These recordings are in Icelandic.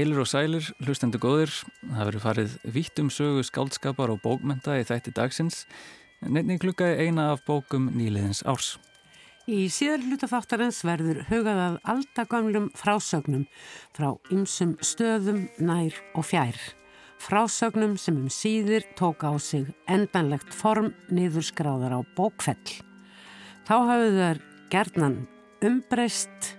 Heilir og sælir, hlustendu góðir, það verður farið vítt um sögu skáldskapar og bókmenta í þætti dagsins, nefni klukkaði eina af bókum nýliðins árs. Í síðar hlutafáttarins verður hugað að aldagamlum frásögnum frá ymsum stöðum, nær og fjær. Frásögnum sem um síðir tók á sig endanlegt form niðurskráðar á bókfell. Þá hafðu þær gerðnan umbreyst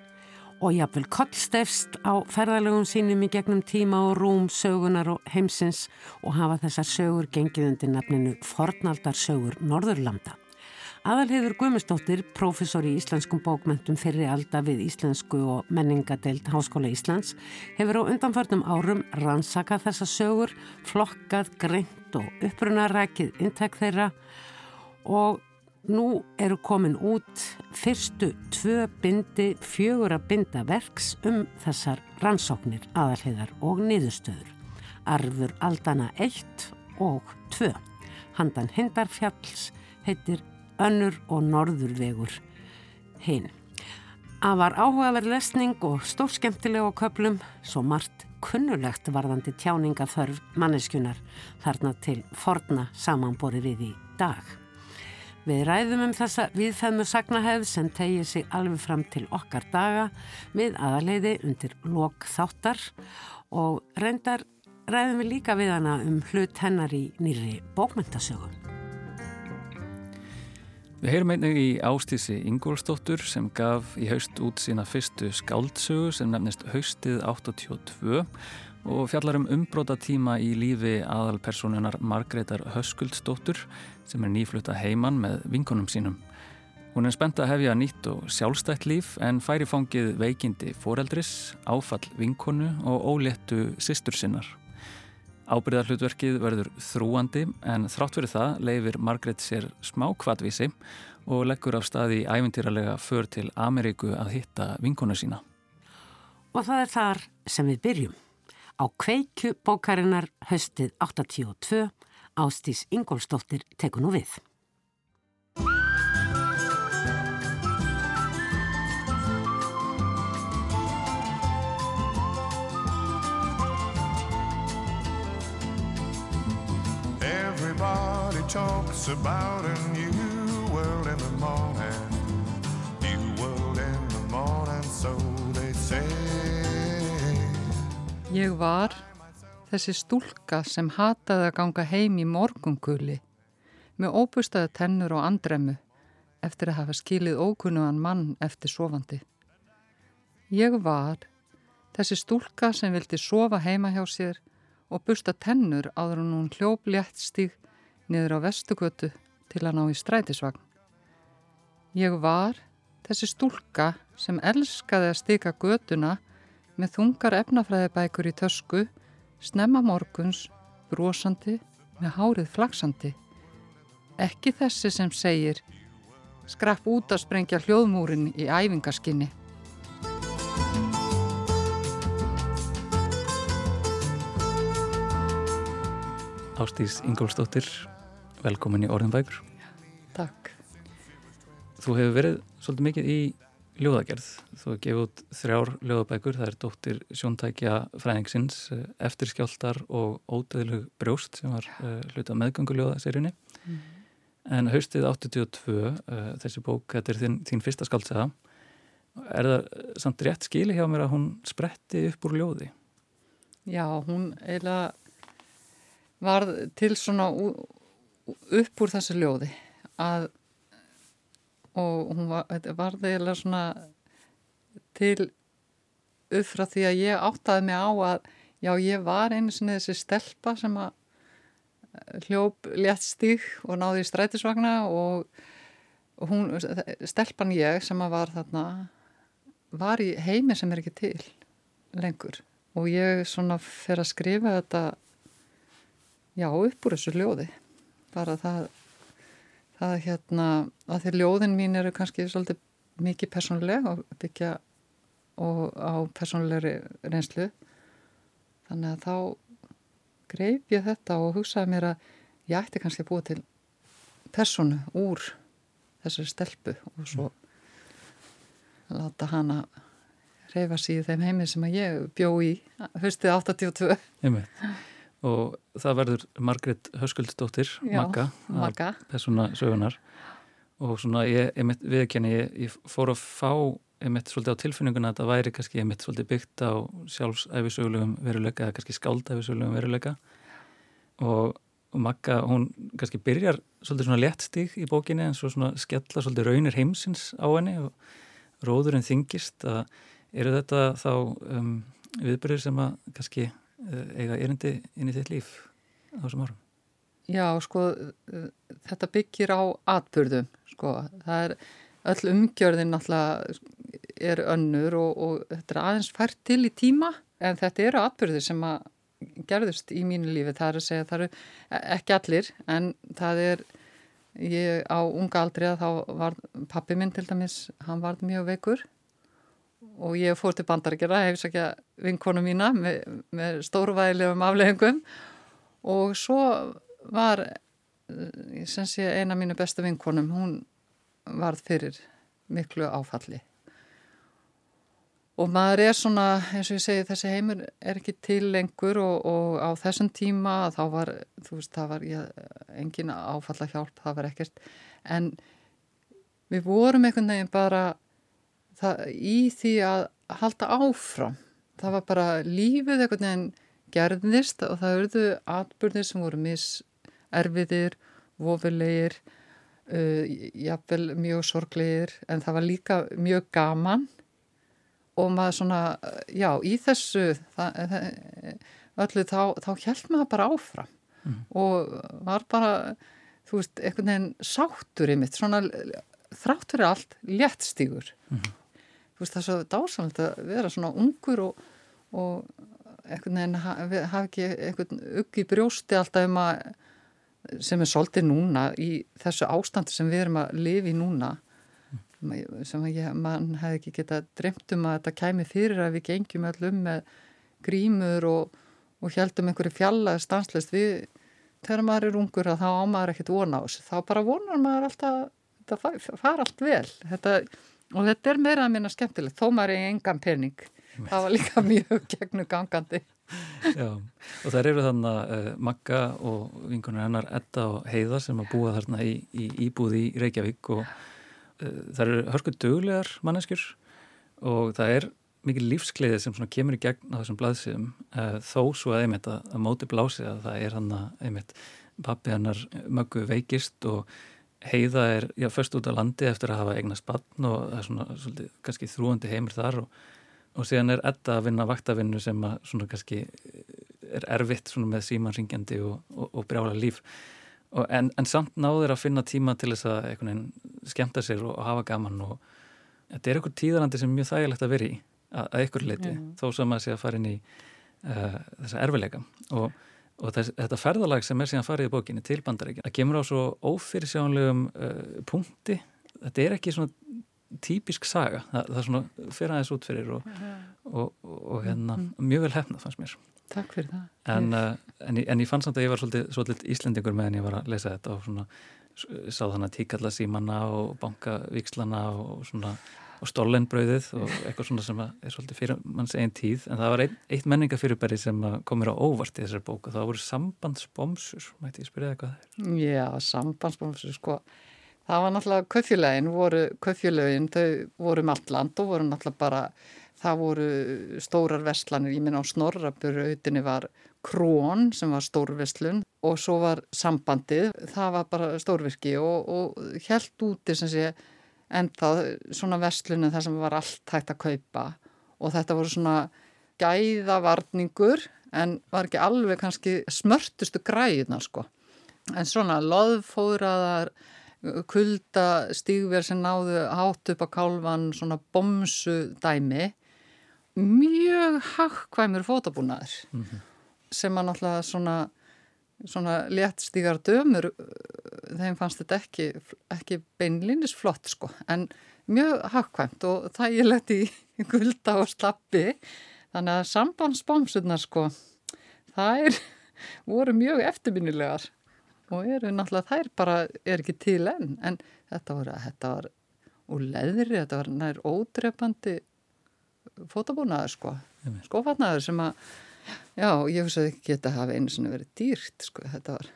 og jáfnvel kollstefst á ferðalögum sínum í gegnum tíma og rúm, sögunar og heimsins og hafa þessar sögur gengið undir nefninu Fornaldar sögur Norðurlanda. Aðalheður Guðmustóttir, profesor í íslenskum bókmentum fyrir alda við Íslensku og menningadeild Háskóla Íslands, hefur á undanförnum árum rannsakað þessa sögur, flokkað, greint og upprunarækið intek þeirra og Nú eru komin út fyrstu tvö bindi fjögur að binda verks um þessar rannsóknir, aðalheðar og niðurstöður. Arfur aldana 1 og 2. Handan Hindarfjalls heitir Önnur og Norðurvegur hinn. Það var áhugaverð lesning og stórskemtilega köplum, svo margt kunnulegt varðandi tjáningaþörf manneskunar þarna til forna samanbori við í dag. Við ræðum um þessa viðfæðmu sagnahefð sem tegir sig alveg fram til okkar daga við aðaleiði undir lok þáttar og reyndar ræðum við líka við hana um hlut hennar í nýri bókmyndasögum. Við heyrum einnig í ástísi Ingólstóttur sem gaf í haust út sína fyrstu skáldsögu sem nefnist Haustið 82 og fjallar um umbróta tíma í lífi aðalpersonunar Margreðar Höskuldsdóttur sem er nýflutta heimann með vinkonum sínum. Hún er spennt að hefja nýtt og sjálfstætt líf en færi fangið veikindi foreldris, áfall vinkonu og óléttu sýstur sinnar. Ábyrðarhlutverkið verður þrúandi en þrátt fyrir það leifir Margret sér smá kvatvísi og leggur af staði ævintýralega för til Ameríku að hitta vinkonu sína. Og það er þar sem við byrjum. Á kveikju bókarinnar höstið 82 Ástís Ingólstóttir tekur nú við. Everybody talks about a new world in the morning New world in the morning so Ég var þessi stúlka sem hataði að ganga heim í morgunguli með óbustaðu tennur og andremmu eftir að hafa skilið ókunnugan mann eftir sofandi. Ég var þessi stúlka sem vildi sofa heima hjá sér og busta tennur áður en hún hljóp létt stíg niður á vestugötu til að ná í strætisvagn. Ég var þessi stúlka sem elskaði að stika götuna með þungar efnafræðibækur í tösku snemma morguns, brosandi, með hárið flaksandi. Ekki þessi sem segir skrapp út að sprengja hljóðmúrin í æfingaskinni. Ástís Ingólfsdóttir, velkomin í Orðinbækur. Takk. Þú hefur verið svolítið mikið í ljóðagerð. Þú gefið út þrjár ljóðabækur, það er dóttir sjóntækja fræðingsins, eh, eftirskjáltar og ódöðlug brjóst sem var uh, hluta meðgönguljóðaseríunni. Mm. En haustið 82, uh, þessi bók, þetta er þín, þín fyrsta skaldsaða, er það samt rétt skili hjá mér að hún spretti upp úr ljóði? Já, hún eiginlega var til svona upp úr þessu ljóði að og hún var, var þeirlega svona til upp frá því að ég áttaði mig á að já ég var einu sinni þessi stelpa sem að eh, hljóp létt stík og náði í strætisvagna og, hún, stelpan ég sem að var þarna var í heimi sem er ekki til lengur. Og ég svona fer að skrifa þetta já upp úr þessu ljóði. Bara það það hérna að því ljóðin mín eru kannski svolítið mikið persónuleg og byggja og á persónulegri reynslu þannig að þá greip ég þetta og hugsaði mér að ég ætti kannski að búa til personu úr þessari stelpu og svo láta hana reyfa síðu þeim heimir sem að ég bjó í höstið 82 Einmitt. Og það verður Margret Höskuldsdóttir Magga, Magga. þessuna sögunar og svona ég, ég mitt viðkenni ég, ég fór að fá ég mitt svolítið á tilfinninguna að það væri kannski ég mitt svolítið byggt á sjálfsæfisögulegum veruleika eða kannski skáldæfisögulegum veruleika. Og, og Magga hún kannski byrjar svolítið svona léttstík í bókinni en svo svona skella svolítið raunir heimsins á henni og róðurinn þingist að eru þetta þá um, viðbyrjur sem að kannski eiga erindi inn í þitt líf á þessum árum? Já, sko, þetta byggir á atbyrðum, sko, það er öll umgjörðin náttúrulega er önnur og, og þetta er aðeins fært til í tíma en þetta eru atbyrðir sem að gerðust í mínu lífi, það er að segja það eru ekki allir en það er ég á unga aldri að þá var pappi minn til dæmis, hann var mjög veikur og ég fór til bandarækjara, hefðis ekki að vinkonu mína með, með stórvæðilegum afleggingum og svo var eh, sem sé eina mínu bestu vinkonum, hún varð fyrir miklu áfalli. Og maður er svona, eins og ég segi, þessi heimur er ekki til lengur og, og á þessum tíma þá var, þú veist, það var ég, engin áfalla hjálp, það var ekkert. En við vorum einhvern veginn bara það, í því að halda áfram það var bara lífið einhvern veginn gerðnist og það eruðu atbyrðir sem voru miserfiðir, vofilegir uh, jafnvel mjög sorglegir en það var líka mjög gaman og maður svona, já, í þessu það, það, öllu þá, þá held maður bara áfram mm. og var bara þú veist, einhvern veginn sáttur í mitt, svona þráttur er allt léttstígur mm. Veist, það er svo dásamlega að vera svona ungur og, og hafa haf ekki einhvern ugg í brjósti alltaf um að sem er svolítið núna í þessu ástandi sem við erum að lifi núna sem ég, mann hefði ekki getað dremt um að þetta kæmi fyrir að við gengjum allum með grímur og, og heldum einhverju fjalla stanslist við, þegar maður er ungur þá ámaður ekkert vona á þessu. Þá bara vonar maður alltaf þetta far allt vel. Þetta, og þetta er meira að minna skemmtilegt þó maður er engan pening. Það var líka mjög gegnu gangandi Já, og það eru þannig að uh, Magga og vingunir hennar Edda og Heiða sem að búa þarna í, í íbúði í Reykjavík og Eh, það eru hörsku döglegar manneskjur og það er mikið lífskleiði sem kemur í gegn á þessum blaðsíðum uh, þó svo að einmitt að, að móti blási að það er hann að einmitt pappi hannar möggu veikist og heiða er, já, först út á landi eftir að hafa eigna spann og það er svona svolítið kannski þrúandi heimir þar og, og síðan er Edda að vinna vaktavinnu sem að svona kannski er erfitt svona með símanringjandi og, og, og brjála líf En, en samt náður að finna tíma til þess að skemta sér og, og hafa gaman og þetta er einhver tíðarandi sem er mjög þægilegt að vera í að, að einhver leiti mm. þó sem að sé að fara inn í uh, þessa erfileika og, og þess, þetta ferðalag sem er síðan farið í bókinni til bandaríkja, það kemur á svo ófyrirsjónlegum uh, punkti þetta er ekki svona típisk saga, það, það er svona fyrir aðeins út fyrir og, og, og hérna, mm. mjög vel hefnað fannst mér Takk fyrir það. En, uh, en, en ég fann samt að ég var svolítið, svolítið íslendingur með en ég var að lesa þetta og svona sá þannig að tíkalla símanna og bankavíkslana og svona og stollenbröðið og eitthvað svona sem er svolítið fyrir manns einn tíð. En það var ein, eitt menningafyrirbæri sem komir á óvart í þessari bóku, það voru sambandsbómsur mætti ég spyrja eitthvað þér? Já, sambandsbómsur, sko. Það var náttúrulega köfjulegin, voru köfjulegin, þau voru um allt land og voru náttúrulega bara það voru stórar vestlanir, ég minna á Snorraburautinni var Krón sem var stórveslun og svo var sambandið, það var bara stórvirki og, og helt úti sem sé enda svona vestlunum þar sem var allt hægt að kaupa. Og þetta voru svona gæðavarningur en var ekki alveg kannski smörtustu græðina sko. En svona loðfóðraðar kulda stígverð sem náðu hátt upp á kálvan svona bomsu dæmi mjög hagkvæmur fótabúnaður mm -hmm. sem að náttúrulega svona, svona léttstígar dömur þeim fannst þetta ekki, ekki beinlinis flott sko en mjög hagkvæmt og það ég leti í gulda og slappi. Þannig að sambandsbómsunar sko þær voru mjög eftirminnilegar og eru náttúrulega þær bara er ekki til enn. En þetta var, þetta var úr leðri, þetta var nær ódrepandi fótabúnaður sko skofatnaður sem að já, ég finnst að ekki geta að hafa einu svona verið dýrt sko, þetta var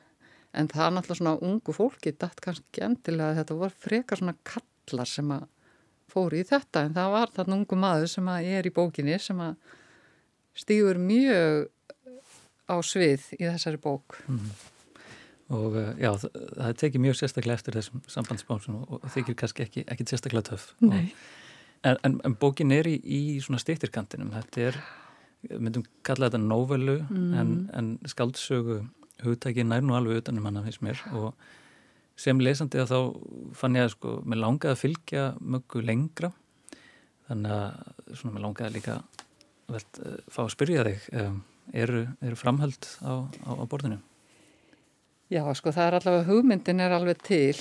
en það er náttúrulega svona ungu fólki dætt kannski endilega að þetta var frekar svona kallar sem að fóri í þetta. En það var þarna ungu maður sem að er í bókinni sem að stýgur mjög á svið í þessari bók. Mm -hmm. og uh, já, það, það tekið mjög sérstaklega eftir þessum sambandsbánsum og, og þykir kannski ekki, ekki sérstaklega töf en, en, en bókin er í, í svona stýttirkantinum þetta er, myndum kalla þetta novelu mm. en, en skaldsögu hugtæki nær nú alveg utanum hann finnst mér. Og sem lesandi þá fann ég að sko, mér langaði að fylgja möggu lengra. Þannig að svona mér langaði líka velt uh, fá að spyrja þig um, eru, eru framhald á, á, á borðinu? Já, sko það er allavega hugmyndin er alveg til.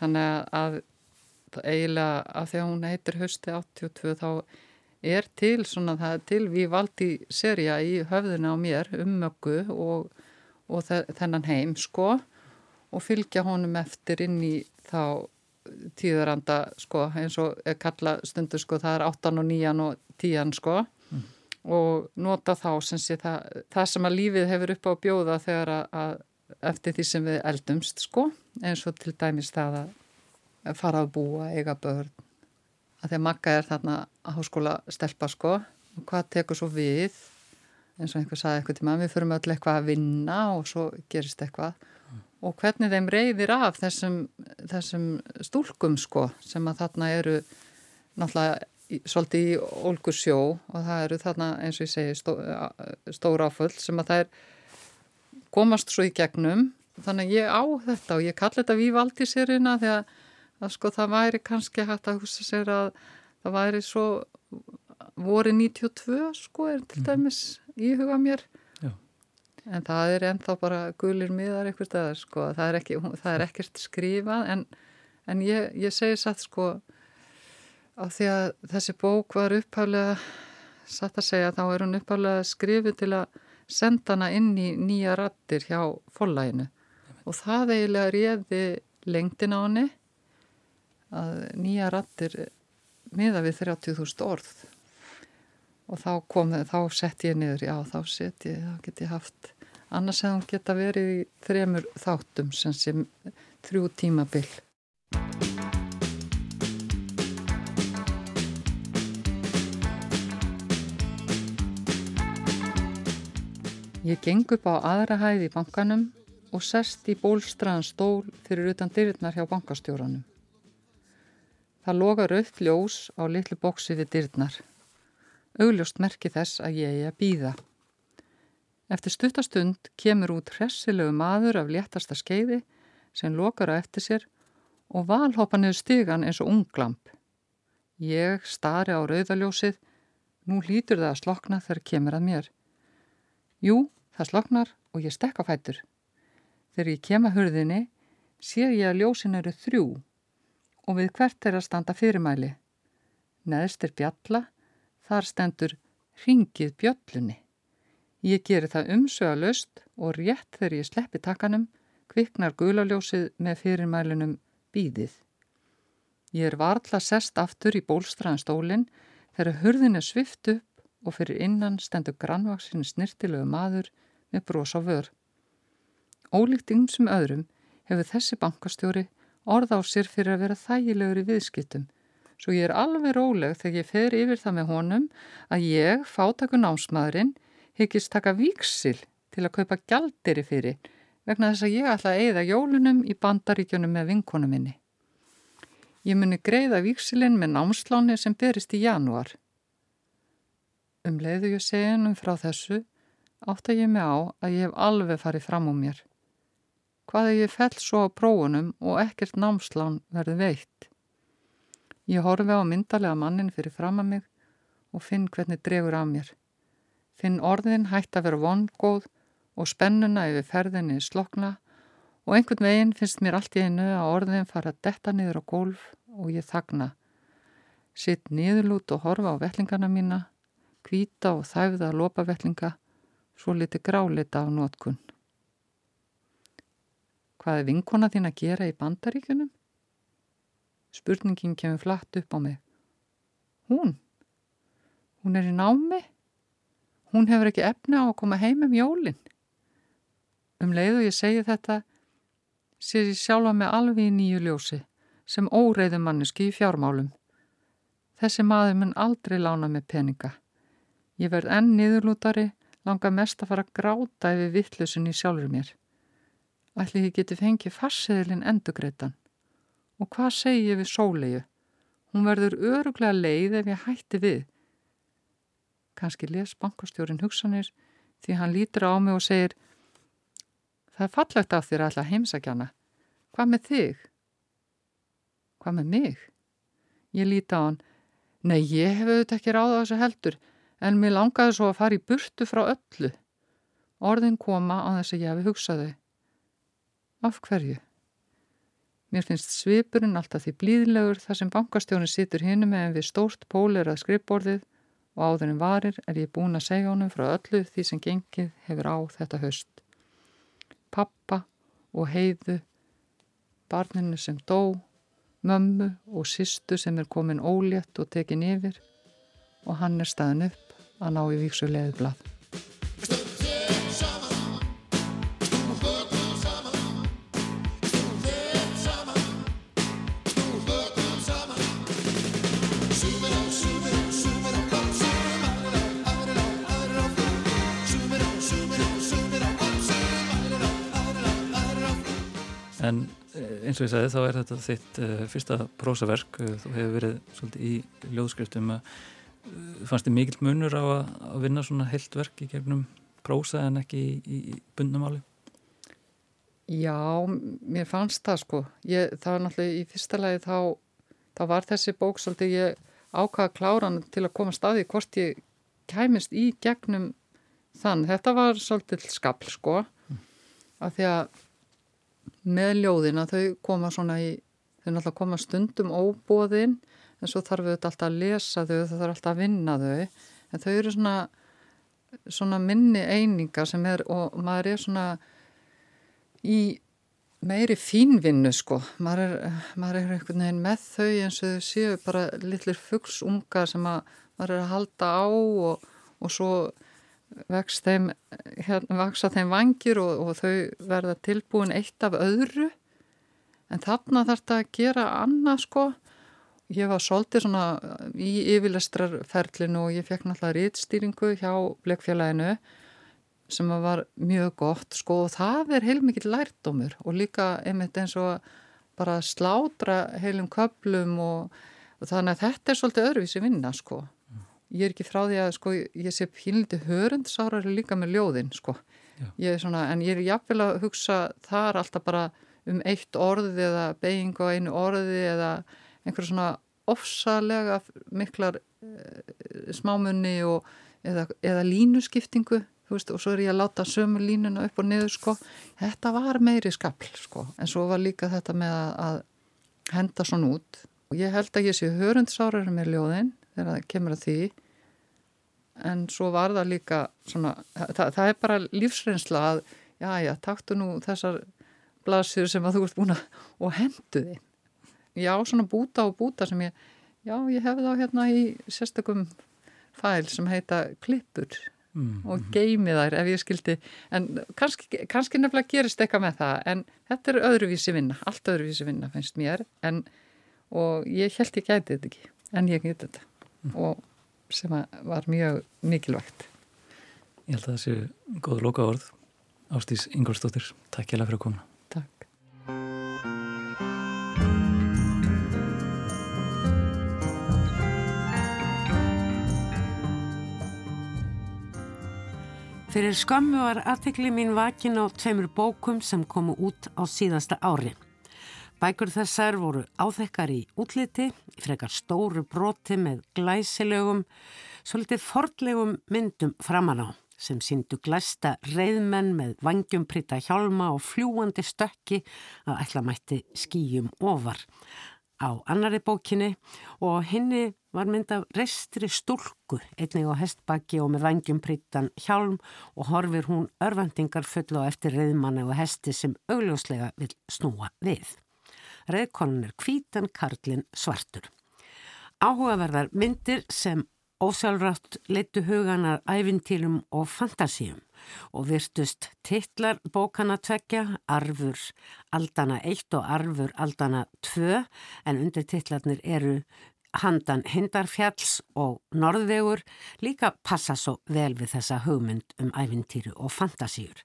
Þannig að eiginlega að því að hún heitir hösti 82 þá er til svona það er til við valdi serja í höfðina á mér um möggu og, og þennan heim sko og fylgja honum eftir inn í þá tíðaranda sko eins og kalla stundu sko það er 8 og 9 og 10 sko mm. og nota þá sem sé það, það sem að lífið hefur upp á bjóða þegar að, að eftir því sem við eldumst sko eins og til dæmis það að fara að búa, eiga börn að því að makka er þarna að háskóla stelpa sko og hvað tekur svo við eins og einhver saði eitthvað til maður við förum öll eitthvað að vinna og svo gerist eitthvað og hvernig þeim reyðir af þessum, þessum stúlkum sko sem að þarna eru náttúrulega svolítið í Olgursjó og það eru þarna eins og ég segi stó, stóra áföll sem að það er komast svo í gegnum þannig að ég á þetta og ég kalli þetta Vívaldi sérina því að, að sko það væri kannski hægt að húsa sér að það væri svo voru 92 sko er til mhm. dæmis íhuga mér. En það er ennþá bara gulir miðar eitthvað staðar sko, það er, ekki, það er ekkert skrifað en, en ég, ég segi satt sko að því að þessi bók var upphæflega, satt að segja þá er hún upphæflega skrifið til að senda hana inn í nýja rattir hjá fóllæginu og það eiginlega réði lengtin á henni að nýja rattir miða við 30.000 orð og þá kom það, þá sett ég niður, já þá sett ég, þá get ég haft annars hefði hún geta verið í þremur þáttum sem sem þrjú tímabill. Ég geng upp á aðra hæði í bankanum og sest í bólstraðan stól fyrir utan dyrnar hjá bankastjóranum. Það logar aukt ljós á litlu bóksi við dyrnar. Augljóst merki þess að ég er að býða. Eftir stuttastund kemur út hressilegu maður af léttasta skeiði sem lokar á eftir sér og valhoppa niður stigan eins og unglamp. Ég stari á rauðaljósið, nú hlýtur það að slokna þegar kemur að mér. Jú, það sloknar og ég stekka fætur. Þegar ég kem að hurðinni sé ég að ljósin eru þrjú og við hvert er að standa fyrirmæli. Neðst er bjalla, þar stendur ringið bjöllunni. Ég geri það umsögalust og rétt þegar ég sleppi takkanum kviknar gulaljósið með fyrirmælunum býðið. Ég er varðla sest aftur í bólstraðan stólinn þegar hurðin er svift upp og fyrir innan stendur grannvaksinu snirtilegu maður með brós á vör. Ólíkt yngsum öðrum hefur þessi bankastjóri orð á sér fyrir að vera þægilegur í viðskiptum svo ég er alveg róleg þegar ég fer yfir það með honum að ég, fátakun ásmaðurinn, hyggist taka víksil til að kaupa gjaldiri fyrir vegna þess að ég ætla að eigða jólunum í bandaríkjunum með vinkonu minni. Ég muni greiða víksilinn með námsláni sem berist í janúar. Um leiðu ég segjunum frá þessu átt að ég mig á að ég hef alveg farið fram úr mér. Hvað er ég fell svo á prófunum og ekkert námslán verði veitt? Ég horfi á myndarlega mannin fyrir fram að mig og finn hvernig dregur af mér. Finn orðin hægt að vera vongóð og spennuna yfir ferðinni slokna og einhvern veginn finnst mér allt í einu að orðin fara detta niður á gólf og ég þagna. Sitt niðurlút og horfa á vellingarna mína, kvíta og þæfða að lopa vellinga, svo liti grálita á nótkunn. Hvað er vinkona þín að gera í bandaríkunum? Spurningin kemur flatt upp á mig. Hún? Hún er í námi? Hún hefur ekki efni á að koma heim um jólinn. Um leiðu ég segi þetta, sér ég sjálfa mig alveg í nýju ljósi, sem óreiðum manneski í fjármálum. Þessi maður mun aldrei lána með peninga. Ég verð enn niðurlútari, langa mest að fara að gráta yfir vittlusin í sjálfur mér. Ætli ég geti fengið farseðilinn endugreitan. Og hvað segi ég við sólegu? Hún verður öruglega leið ef ég hætti við. Kanski les bankastjórin hugsanir því hann lítur á mig og segir Það er fallegt af þér alltaf heimsækjana. Hvað með þig? Hvað með mig? Ég líti á hann. Nei, ég hef auðvitað ekki ráða þessu heldur en mér langaði svo að fara í burtu frá öllu. Orðin koma á þess að ég hefi hugsaði. Af hverju? Mér finnst svipurinn alltaf því blíðlegur þar sem bankastjónin situr hinu með en við stórt pólera skrippborðið og áður en varir er ég búin að segja honum frá öllu því sem gengið hefur á þetta höst. Pappa og heiðu, barninu sem dó, mömmu og sýstu sem er komin ólétt og tekin yfir og hann er staðin upp að ná í viksu leðublað. Eins og ég sagði þá er þetta þitt uh, fyrsta prósaverk, uh, þú hefur verið svolítið í ljóðskriftum. Uh, fannst þið mikill munur á að, að vinna svona heilt verk í gegnum prósa en ekki í, í, bundnumáli? Já, mér fannst það sko. Ég, það var náttúrulega í fyrsta lagi þá, þá var þessi bók svolítið ég ákvaða kláran til að koma staði hvort ég kæmist í gegnum þann, þetta var svolítið skapl sko. Mm. af því að með ljóðina þau koma svona í þau náttúrulega koma stundum óbóðin en svo þarf við alltaf að lesa þau þau þarf alltaf að vinna þau. En þau eru svona svona minni einingar sem er og maður er svona í meiri fínvinnu sko. Maður er, maður er einhvern veginn með þau eins og þau séu bara litlir fuggsungar sem að maður er að halda á og, og svo vex þeim, hérna, vaksa þeim vangir og, og þau verða tilbúin eitt af öðru. En þarna þarf þetta að gera annað sko. Ég var svolítið svona í yfirlestrarferlinu og ég fekk náttúrulega rítstýringu hjá Bleikfélaginu sem var mjög gott sko. Og það er heilmikið lærdómur og líka einmitt eins og bara slátra heilum köplum og, og þannig að þetta er svolítið öðruvísi vinna sko ég er ekki frá því að sko ég sé pínliti hörundsárar líka með ljóðin sko. Ég svona, en ég er jafnvel að hugsa þar alltaf bara um eitt orði eða beiging á einu orði eða einhver svona ofsalega miklar e, smámunni og eða, eða línuskiptingu veist, og svo er ég að láta sömu línuna upp og niður sko, þetta var meiri skapl sko, en svo var líka þetta með að, að henda svona út. Og ég held að ég sé hörundsárar með ljóðin þegar það kemur að því en svo var það líka svona, það, það er bara lífsreynsla að já já, taktu nú þessar blasir sem að þú ert búin að og hendu þið já, svona búta og búta sem ég já, ég hef þá hérna í sérstakum fæl sem heita klippur mm. og geimi þær ef ég skildi, en kannski, kannski nefnilega gerist eitthvað með það en þetta er öðruvísi vinna, allt öðruvísi vinna finnst mér, en og ég held ég gæti þetta ekki, en ég geti þetta. Og sem var mjög mikilvægt. Ég held að það séu góð loka orð. Ástís Ingolstóttir, takk hjá það fyrir að koma. Takk. Fyrir skömmu var artikli mín vakin á tveimur bókum sem komu út á síðasta ári. Bækur þessar voru áþekkar í útliti, frekar stóru broti með glæsilegum, svolítið fordlegum myndum framan á sem síndu glæsta reyðmenn með vangjum prita hjálma og fljúandi stökki að ætla mætti skýjum ofar. á annari bókinni og henni var mynd af restri stúlku einnig á hestbakki og með vangjum prítan hjálm og horfir hún örvendingar full á eftir reyðmanna og hesti sem augljóslega vil snúa við. Reyðkonan er kvítan, karlin svartur. Áhugaverðar myndir sem ósjálfrátt leitu huganar ævintýrum og fantasíum og virtust titlar bókana tvekja, arfur aldana 1 og arfur aldana 2 en undir titlarnir eru handan hindarfjalls og norðvegur líka passa svo vel við þessa hugmynd um æfintýru og fantasíur.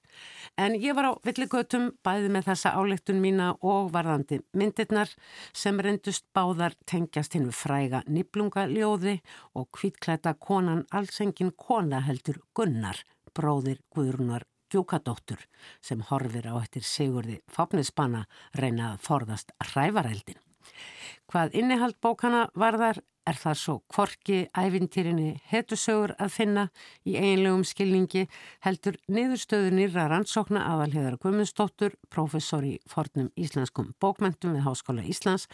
En ég var á villigötum bæði með þessa áleiktun mína og varðandi myndirnar sem reyndust báðar tengjast hinn við fræga niblungaljóði og kvítklæta konan allsengin kona heldur Gunnar, bróðir Guðrunar Gjúkadóttur sem horfir á eftir Sigurði Fápnisbanna reyna að forðast rævareldin. Hvað innihald bókana varðar er það svo kvorki æfintýrinni hetusögur að finna í eiginlegum skilningi heldur niðurstöðu nýra rannsókna aðalheðar Guðmundsdóttur, professor í fornum íslenskum bókmentum við Háskóla Íslands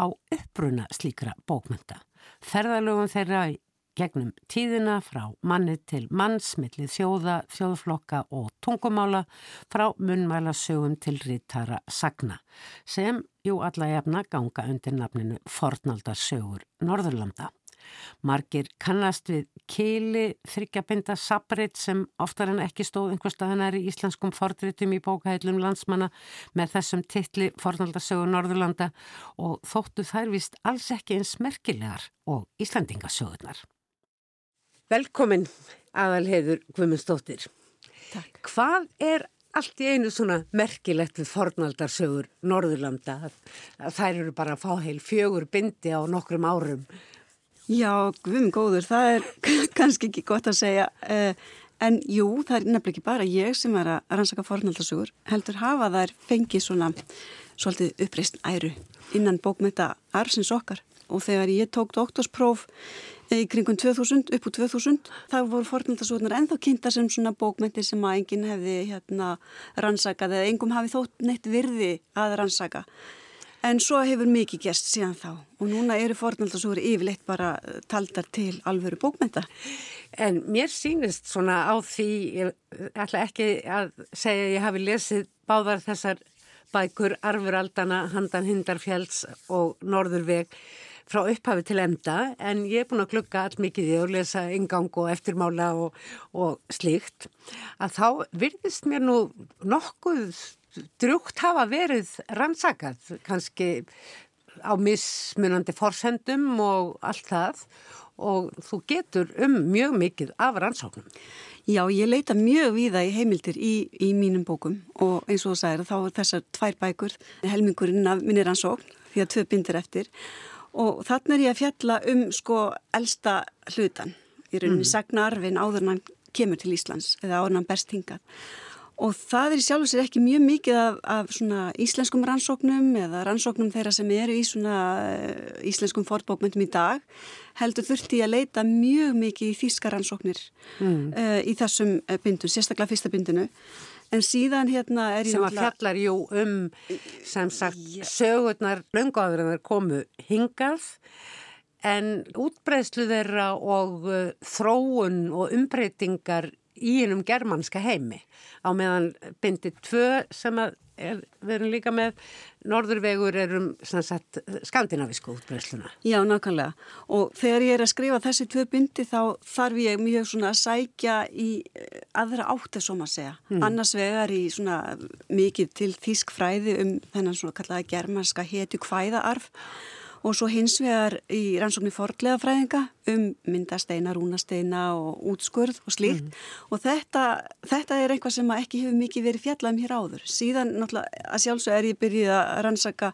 á uppbruna slíkra bókmenta. Ferðalögum þeirra gegnum tíðina frá manni til manns, millið þjóða, þjóðflokka og tungumála, frá munmæla sögum til rítara sagna, sem jú alla jafna ganga undir nafninu Fornaldarsögur Norðurlanda. Margir kannast við Kili þryggjabinda Sabrit sem oftar en ekki stóð einhver staðanar í íslenskum fordritum í bókahællum landsmanna með þessum titli Fornaldarsögur Norðurlanda og þóttu þær vist alls ekki eins merkilegar og Íslandingasögurnar. Velkomin aðalheður Guðmundsdóttir. Takk. Hvað er allt í einu svona merkilegt við fornaldarsögur Norðurlanda? Þær eru bara að fá heil fjögur bindi á nokkrum árum. Já, Guðmund góður, það er kannski ekki gott að segja. Eh, en jú, það er nefnilega ekki bara ég sem er að rannsaka fornaldarsögur. Heldur hafa þær fengið svona svolítið uppreist æru innan bókmynda arfsins okkar. Og þegar ég tók doktorspróf í kringum 2000, upp úr 2000 þá voru fornaldasúðunar ennþá kynnta sem svona bókmyndir sem að enginn hefði hérna rannsakað eða engum hafi þótt neitt virði að rannsaka. En svo hefur mikið gæst síðan þá og núna eru fornaldasúður yfirleitt bara eh, taldar til alvöru bókmynda En mér sýnist svona á því ég ætla ekki að segja að ég hafi lesið báðar þessar bækur Arfuraldana, Handan Hindarfjalls og Norðurveg frá upphafi til enda en ég er búin að klukka all mikið í og lesa yngang og eftirmála og, og slíkt að þá virðist mér nú nokkuð drúgt hafa verið rannsakað kannski á mismunandi forsendum og allt það og þú getur um mjög mikið af rannsóknum. Já, ég leita mjög viða í heimildir í, í mínum bókum og eins og þú sagir þá er þessar tvær bækur helmingurinn af minni rannsókn því að tvö bindir eftir og þannig er ég að fjalla um sko elsta hlutan í rauninni mm. sagnarfin áður en hann kemur til Íslands eða áður en hann berst hingað og það er í sjálf og sér ekki mjög mikið af, af svona íslenskum rannsóknum eða rannsóknum þeirra sem eru í svona uh, íslenskum fortbókmyndum í dag heldur þurfti að leita mjög mikið í þýska rannsóknir mm. uh, í þessum eh, bindun, sérstaklega fyrsta bindunu En síðan hérna er ég... Sem að fjallar jú um, sem sagt, sögurnar lönguafræðar komu hingað. En útbreyslu þeirra og uh, þróun og umbreytingar í einum germanska heimi. Á meðan bindi tvö sem að er, við erum líka með norðurvegur erum sagt, skandinavísku útbreysluna. Já, nákvæmlega og þegar ég er að skrifa þessi tvö bindi þá þarf ég mjög svona að sækja í eh, aðra átt eða svo maður segja. Mm. Annars vegar í svona mikið til þísk fræði um þennan svona kallaða germanska hetu kvæðaarf og svo hins vegar í rannsóknir fordlega fræðinga um myndasteina, rúnasteina og útskurð og slíkt mm. og þetta, þetta er einhvað sem ekki hefur mikið verið fjallað um hér áður. Síðan náttúrulega að sjálfsög er ég byrjuð að rannsaka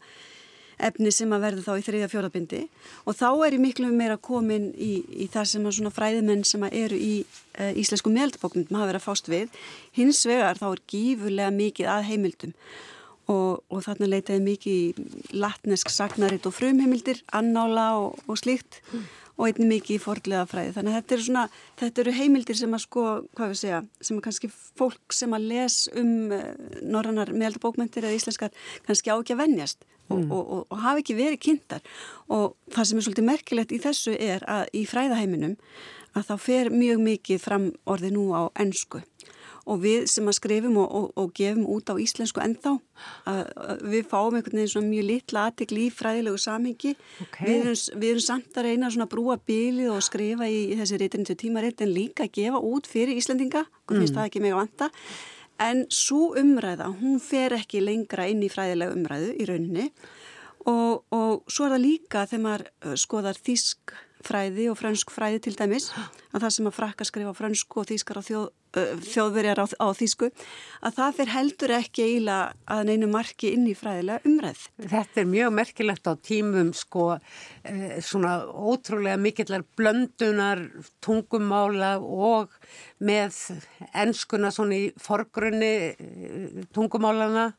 efni sem að verða þá í þriðja fjórabindi og þá er ég miklu meira komin í, í það sem að svona fræðimenn sem að eru í e, íslensku meðaldabóknum hafa verið að fást við. Hins vegar þá er gífurlega mikið að heimildum og, og þarna leitaði mikið í latnesk sagnarit og frumheimildir, annála og, og slíkt mm. og einnig mikið í fordlega fræði. Þannig að þetta eru, svona, þetta eru heimildir sem að sko, hvað við segja, sem að kannski fólk sem að les um uh, norrannar meðaldabókmentir eða íslenskar kannski á ekki að vennjast. og, mm. og, og, og hafa ekki verið kynntar og það sem er svolítið merkilegt í þessu er að í fræðaheiminum að þá fer mjög mikið fram orði nú á ennsku og við sem að skrifum og, og, og gefum út á íslensku ennþá að, að við fáum einhvern veginn svona mjög litla aðtikli í fræðilegu samhengi okay. við, erum, við erum samt að reyna að brúa bílið og skrifa í, í þessi reytirinn til tímaritt en líka að gefa út fyrir Íslandinga hvað finnst mm. það ekki mig að vanta en svo umræða, hún fer ekki lengra inn í fræðilega umræðu í rauninni og, og svo er það líka þegar maður skoðar þísk fræði og frönsk fræði til dæmis að það sem að frakka skrifa frönsku og þýskar á þjóð, þjóðverjar á, á þýsku að það fyrir heldur ekki eiginlega að neinu marki inn í fræðilega umræð. Þetta er mjög merkilegt á tímum sko eh, svona ótrúlega mikillar blöndunar tungumála og með enskuna svona í forgrunni tungumálana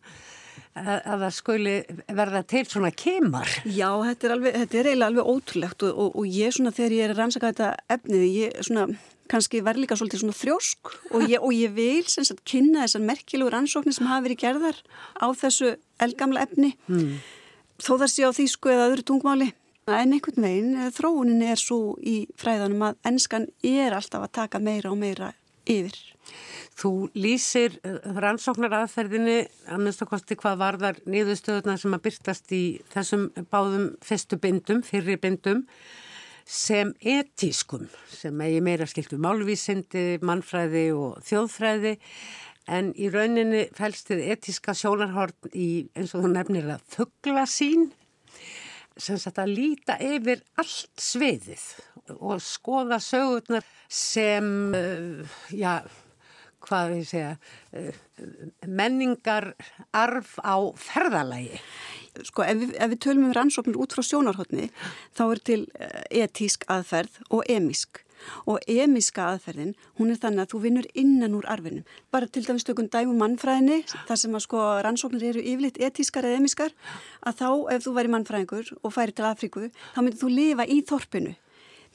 að, að það skuli verða til svona kemar. Já, þetta er, alveg, þetta er eiginlega alveg ótrúlegt og, og, og ég svona þegar ég er að rannsaka þetta efnið, ég svona kannski verð líka svolítið svona þrjósk og ég, og ég vil sem sagt kynna þessar merkilegu rannsóknir sem hafa verið gerðar á þessu eldgamla efni mm. þó það sé á þýsku eða öðru tungmáli. En einhvern veginn, eh, þróunin er svo í fræðanum að ennskan er alltaf að taka meira og meira yfir. Þú lýsir eh, rannsóknar aðferðinni að minnstakosti hvað varðar niðurstöðuna sem að byrtast í þessum báðum festu bindum, fyrri bindum sem etískum, sem eigi meira skiltu málvísindi, mannfræði og þjóðfræði en í rauninni fælst þið etíska sjónarhort í eins og þú nefnir að þöggla sín sem sagt að líta yfir allt sviðið og skoða sögurnar sem, uh, já, hvað við segja, uh, menningar arf á ferðalagi. Sko ef við, ef við tölum um rannsóknir út frá sjónarhóttni þá er til uh, etísk aðferð og emisk og emiska aðferðin, hún er þannig að þú vinnur innan úr arfinum. Bara til dæmis tökum dæmum mannfræðinni, þar sem að sko rannsóknir eru yfirleitt etískar eða emiskar, að þá ef þú væri mannfræðingur og færi til Afríku, þá myndir þú lifa í þorpinu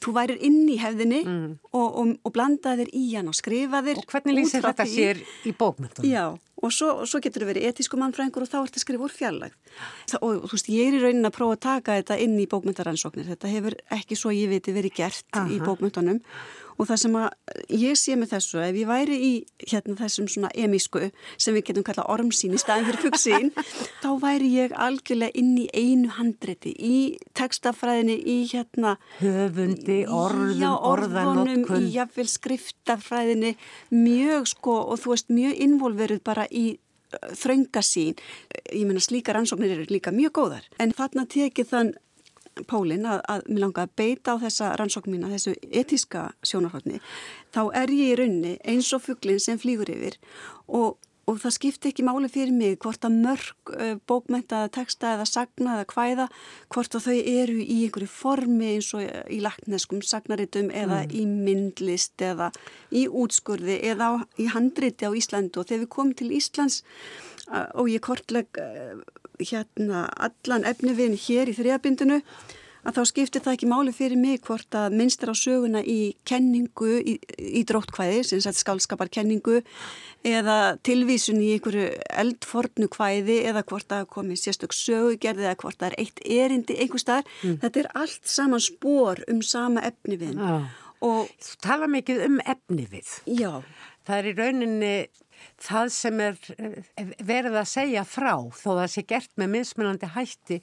þú værir inn í hefðinni mm. og, og, og blandaðir í hann og skrifaðir og hvernig lýsir þetta því? sér í bókmyndunum? Já, og svo, og svo getur þú verið etísku mannfræðingur og þá ert að skrifa úr fjarlag og, og þú veist, ég er í raunin að prófa að taka þetta inn í bókmyndaransóknir þetta hefur ekki svo ég viti verið gert Aha. í bókmyndunum og það sem að ég sé með þessu ef ég væri í hérna þessum svona emísku sem við getum kallað ormsín í staðin fyrir fuggsín þá væri ég algjörlega inn í einu handriti í textafræðinni í hérna höfundi, orðum, orðanótkun í jafnvel skriftafræðinni mjög sko og þú veist mjög involveruð bara í þrönga sín, ég menna slíkar ansóknir eru líka mjög góðar. En þarna tekið þann pólinn að, að mér langa að beita á þessa rannsókn mína, þessu etíska sjónarhóttni, þá er ég í raunni eins og fugglinn sem flýgur yfir og, og það skipti ekki máli fyrir mig hvort að mörg uh, bókmentaða texta eða sagna eða hvæða, hvort að þau eru í einhverju formi eins og í lakneskum sagnaritum eða mm. í myndlist eða í útskurði eða á, í handriti á Íslandu og þegar við komum til Íslands og ég kortleg hérna allan efniviðin hér í þriðabindinu að þá skiptir það ekki máli fyrir mig hvort að minnstir á söguna í kenningu, í, í dróttkvæði, sem sagt skálskaparkenningu eða tilvísun í einhverju eldfornu kvæði eða hvort að komi sérstök sögugerði eða hvort það er eitt erindi einhver staðar. Mm. Þetta er allt saman spór um sama efniviðin. Ah. Og, Þú tala mikið um efnivið. Já. Það er í rauninni það sem er verið að segja frá þó það sé gert með mismunandi hætti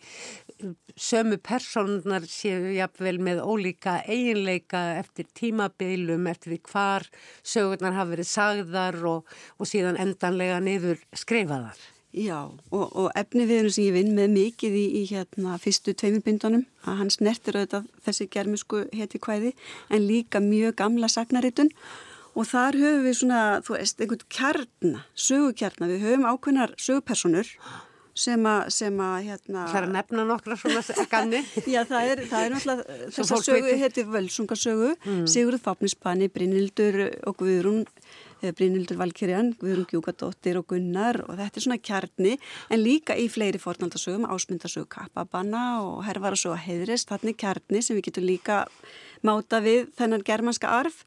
sömu personar séu jafnvel með ólíka eiginleika eftir tímabilum, eftir því hvar sögurnar hafa verið sagðar og, og síðan endanlega niður skreifaðar. Já, og, og efni viðunum sem ég vinn með mikið í, í hérna fyrstu tveimibindunum, að hans nertir auðvitað þessi germisku heti hvæði en líka mjög gamla sagnaritun og þar höfum við svona, þú veist, einhvern kjarna, sögukjarna, við höfum ákveðnar sögupersonur sem að, sem að, hérna... Það er að nefna nokkra svona ganni. Já, það er, það er náttúrulega, þess að sögu heiti Völsungarsögu, mm. Sigurður Fápnispanni, Brynildur og Guðrún, eh, Brynildur Valkyrjan, Guðrún Gjúkadóttir og Gunnar. Og þetta er svona kjarni, en líka í fleiri fornaldasögum, ásmyndasögu Kappabanna og hervarasögu Heidrist, þarna er kjarni sem við getum líka máta við þennan germanska arf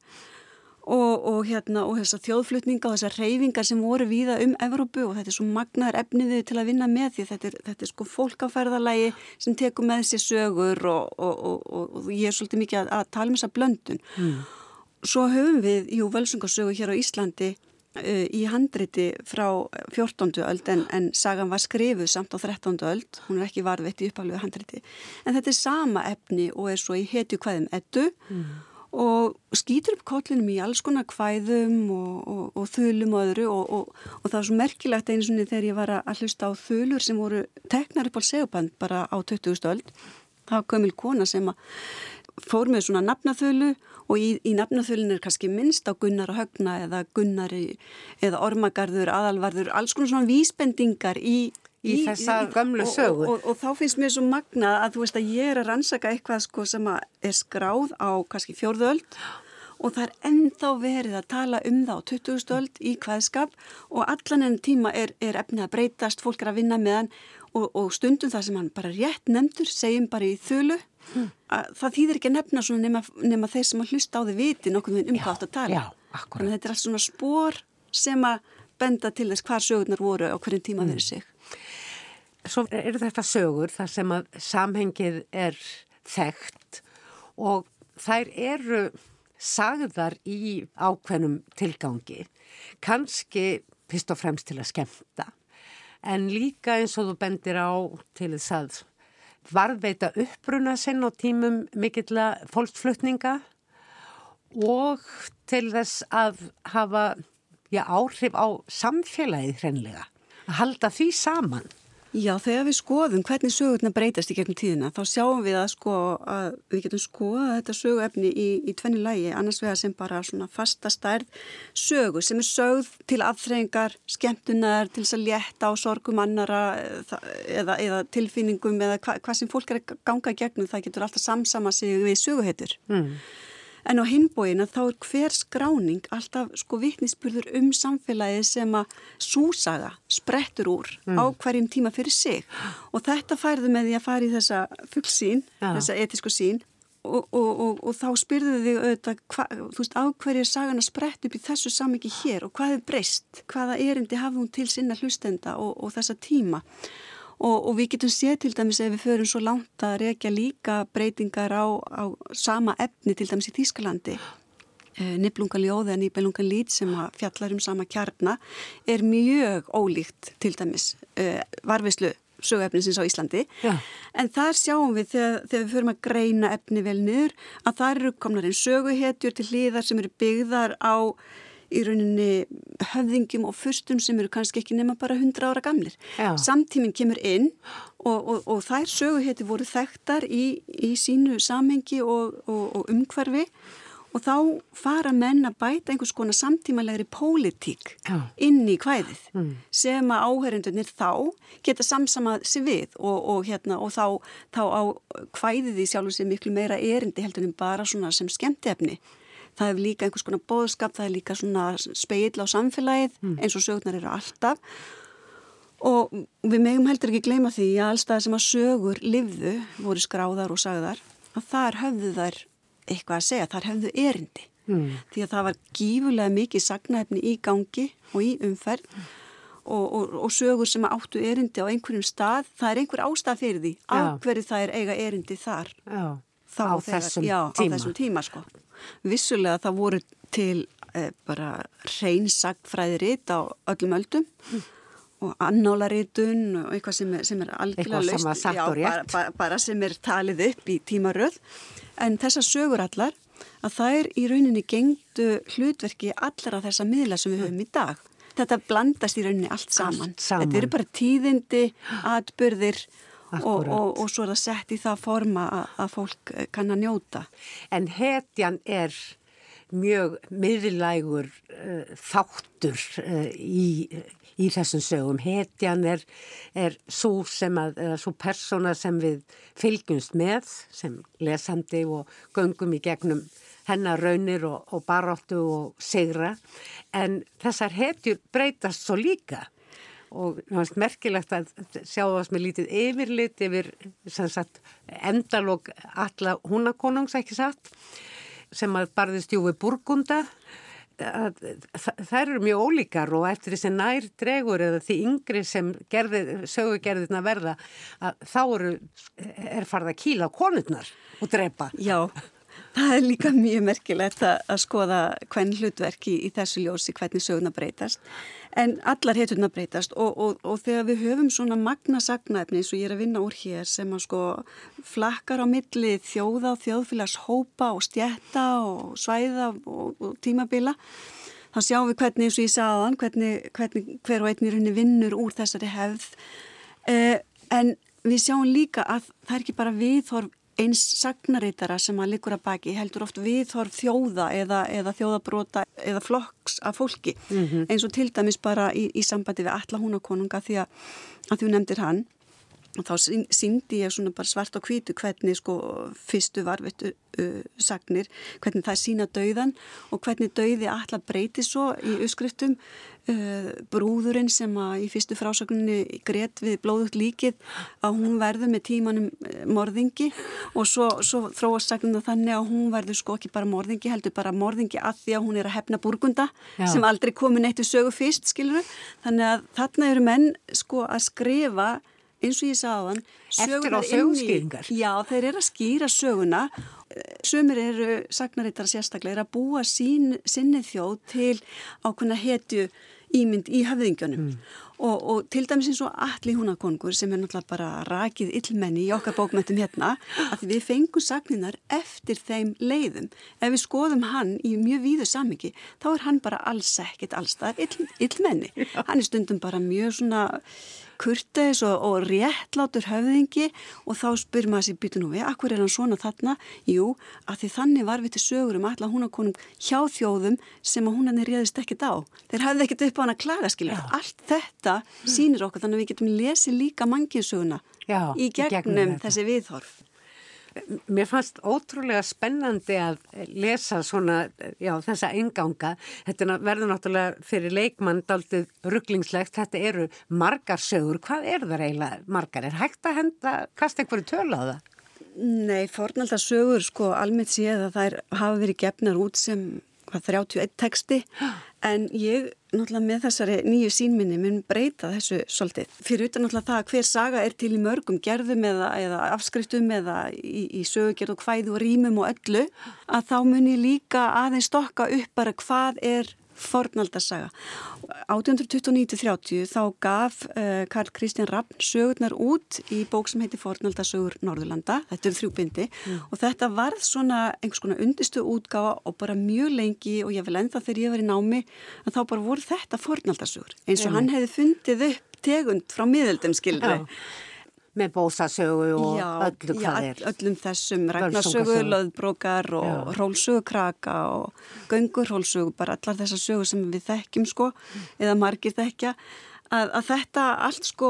og, og, hérna, og þessar þjóðflutninga og þessar reyfingar sem voru víða um Evrópu og þetta er svo magnaður efniðið til að vinna með því þetta er, þetta er sko fólkaferðalagi sem tekur með sér sögur og, og ég er svolítið mikið að, að tala um þessa blöndun. Mm. Svo höfum við, jú, völsungarsögu hér á Íslandi uh, í handriti frá 14. öld en, en sagan var skrifuð samt á 13. öld, hún er ekki varðveitt í uppaflögu handriti, en þetta er sama efni og er svo í hetju hvaðum ettu mm og skýtur upp kollinum í alls konar kvæðum og, og, og þulum og öðru og, og það var svo merkilegt eins og þegar ég var að hlusta á þulur sem voru teknar upp á seguband bara á 20. stöld það var gömul kona sem fór með svona nafnaþölu og í, í nafnaþölun er kannski minnst á Gunnar og Högna eða Gunnar eða Ormagarður, aðalvarður, alls konar svona vísbendingar í í, í þessa gömlu sögu. Og, og, og þá finnst mér svo magna að þú veist að ég er að rannsaka eitthvað sko sem er skráð á kannski fjórðöld og það er ennþá verið að tala um það á 20. öld í hvaðskap og allan enn tíma er, er efnið að breytast, fólk er að vinna með hann og, og stundum það sem hann bara rétt nefndur, segjum bara í þölu, hmm. það þýðir ekki að nefna svona nema, nema þeir sem að hlusta á því viti nokkuð um hvað þetta tala. Já, Þannig að þetta er alls svona spór sem að benda til þess hvað sögurnar voru á hverjum tíma verið sig. Svo eru þetta sögur þar sem að samhengið er þekkt og þær eru sagðar í ákveðnum tilgangi, kannski fyrst og fremst til að skemta, en líka eins og þú bendir á til þess að varðveita uppbruna sinn á tímum mikill að fólksflutninga og til þess að hafa já, áhrif á samfélagið hreinlega, að halda því saman. Já, þegar við skoðum hvernig sögurna breytast í gegnum tíðina þá sjáum við að, sko, að við getum skoða þetta söguefni í, í tvenni lægi annars vegar sem bara svona fasta stærð sögu sem er sögð til aðþrengar, skemmtunar til þess að létta á sorgum annara eða, eða tilfinningum eða hva, hvað sem fólk er að ganga gegnum það getur alltaf samsama sig við söguhettur. Mm. En á hinbóin að þá er hver skráning alltaf sko vittnisspurður um samfélagið sem að súsaga sprettur úr mm. á hverjum tíma fyrir sig og þetta færðu með því að fara í þessa fullsín, ja. þessa etísku sín og, og, og, og þá spyrðu þig auðvitað, hva, þú veist, á hverju er sagan að sprett upp í þessu samiki hér og hvað er breyst, hvaða erindi hafði hún til sinna hlustenda og þessa tíma Og, og við getum séð til dæmis ef við förum svo langt að reykja líka breytingar á, á sama efni til dæmis í Þýskalandi. Eh, Niblungaljóði en Nibelungalít sem fjallar um sama kjarna er mjög ólíkt til dæmis eh, varfislu söguefninsins á Íslandi. Já. En þar sjáum við þegar, þegar við förum að greina efni vel niður að það eru komnar einn söguhetjur til hlýðar sem eru byggðar á í rauninni höfðingjum og fyrstum sem eru kannski ekki nema bara 100 ára gamlir. Já. Samtíminn kemur inn og, og, og þær söguheti voru þekktar í, í sínu samhengi og, og umhverfi og þá fara menn að bæta einhvers konar samtímalegri pólitík inn í hvæðið mm. sem að áherendunir þá geta samsamað sér við og hérna, þá, þá á hvæðið í sjálf og sér miklu meira erindi heldur en bara svona sem skemmtefni það er líka einhvers konar bóðskap, það er líka svona speil á samfélagið mm. eins og sögurnar eru alltaf og við megum heldur ekki gleyma því að allstað sem að sögur livðu voru skráðar og sagðar að þar höfðu þær eitthvað að segja, þar höfðu erindi mm. því að það var gífulega mikið sagnæfni í gangi og í umferð mm. og, og, og sögur sem áttu erindi á einhverjum stað, það er einhver ástað fyrir því, á hverju það er eiga erindi þar Já. Þá á þegar, þessum já, tíma. Á þessum tíma sko vissulega það voru til e, bara reynsagtfræðiritt á öllum öldum mm. og annálaritun og eitthvað sem er, sem er algjörlega löst já, bara, bara, bara sem er talið upp í tímaröð en þessar sögur allar að það er í rauninni gengdu hlutverki allar af þessa miðla sem við höfum í dag þetta blandast í rauninni allt saman, allt saman. þetta eru bara tíðindi, atbyrðir og, og, og svo er það sett í það forma að, fólk eh, kann að njóta. En hetjan er mjög miðlægur uh, þáttur uh, í, í þessum sögum. Hetjan er, er svo að, svo persóna sem við fylgjumst með sem lesandi og göngum í gegnum hennar raunir og, og baróttu og segra en þessar hetjur breytast svo líka og það varst merkilegt að sjá þess með lítið yfirlit yfir sagt, endalók alla húnakonungs ekki satt sem að barðist jú við burgunda þær eru mjög ólíkar og eftir þessi nær dregur eða því yngri sem gerði, sögugerðina verða að þá eru, er farið að kýla konurnar og drepa. Já, það er líka mjög merkilegt að, skoða hvern hlutverki í, í þessu ljósi hvernig söguna breytast. En allar heturna breytast og, og, og þegar við höfum svona magna sagnaefni eins og ég er að vinna úr hér sem að sko flakkar á milli þjóða og þjóðfélags hópa og stjætta og svæða og, og tímabila þá sjáum við hvernig eins og ég sagðan hvernig, hvernig hver og einnig runni vinnur úr þessari hefð. Eh, en við sjáum líka að það er ekki bara viðhorf eins sagnarítara sem að likur að baki heldur oft viðhorf þjóða eða, eða þjóðabróta eða flokks af fólki mm -hmm. eins og til dæmis bara í, í sambandi við alla húnakonunga því að, að þú nefndir hann og þá síndi ég svona bara svart og hvítu hvernig sko fyrstu varvettu uh, sagnir, hvernig það sína dauðan og hvernig dauði allar breyti svo í uppskriftum. Uh, brúðurinn sem að í fyrstu frásagninni greitt við blóðugt líkið að hún verður með tímanum morðingi. Og svo, svo þróast sagnina þannig að hún verður sko ekki bara morðingi heldur bara morðingi að því að hún er að hefna burgunda Já. sem aldrei komin eitt í sögu fyrst skiluru, þannig að þarna eru menn sko að skrifa eins og ég sagði hann Eftir á sögurskýringar Já, þeir eru að skýra söguna Sumir eru, sagnarittar sérstaklega er að búa sín, sinni þjóð til ákveðna hetju ímynd í höfðingjónum mm. og, og til dæmis eins og allir húnakongur sem er náttúrulega bara rakið illmenni í okkar bókmættum hérna að við fengum sagninar eftir þeim leiðum. Ef við skoðum hann í mjög víðu samiki þá er hann bara alls ekkit allstað ill, illmenni. Hann er stundum bara mjög svona kurteis og, og réttlátur höfðingi og þá spyr maður sér býtu nú við, akkur er hann svona þarna? Jú, að því þannig var við til sögur um alla húnakonum hjá þjóðum sem að húnan er réðist ekkit á. Þeir hafði ekkit upp á hann að klaga, skilja. Allt þetta sínir okkur þannig að við getum lesið líka manginsöguna í gegnum, í gegnum þessi viðhorf. Mér fannst ótrúlega spennandi að lesa svona, já, þessa enganga. Þetta verður náttúrulega fyrir leikmann daldið rugglingslegt. Þetta eru margar sögur. Hvað er það eiginlega margar? Er hægt að henda, kasta einhverju tölu á það? Nei, fornaldar sögur, sko, almennt séð að þær hafa verið gefnar út sem hvað 31 texti en ég náttúrulega með þessari nýju sínminni mun breyta þessu svolítið. Fyrir utan náttúrulega það að hver saga er til í mörgum gerðum eða, eða afskriftum eða í, í sögugerð og hvæðu og rýmum og öllu að þá mun ég líka aðeins stokka upp bara hvað er fornaldarsaga. 1829-30 þá gaf uh, Karl Kristján Raffn sögurnar út í bók sem heiti Fornaldarsögur Norðurlanda, þetta er þrjúbindi mm. og þetta varð svona einhvers konar undistu útgáfa og bara mjög lengi og ég vil ennþá þegar ég var í námi að þá bara voru þetta fornaldarsögur eins og mm. hann hefði fundið upp tegund frá miðöldum skilri. Já með bósasögu og já, öllu hvað já, er. Öllum þessum regnarsögu, löðbrókar og rólsögukraka og göngurhólsögu, bara allar þessar sögu sem við þekkjum sko, eða margir þekkja að, að þetta allt sko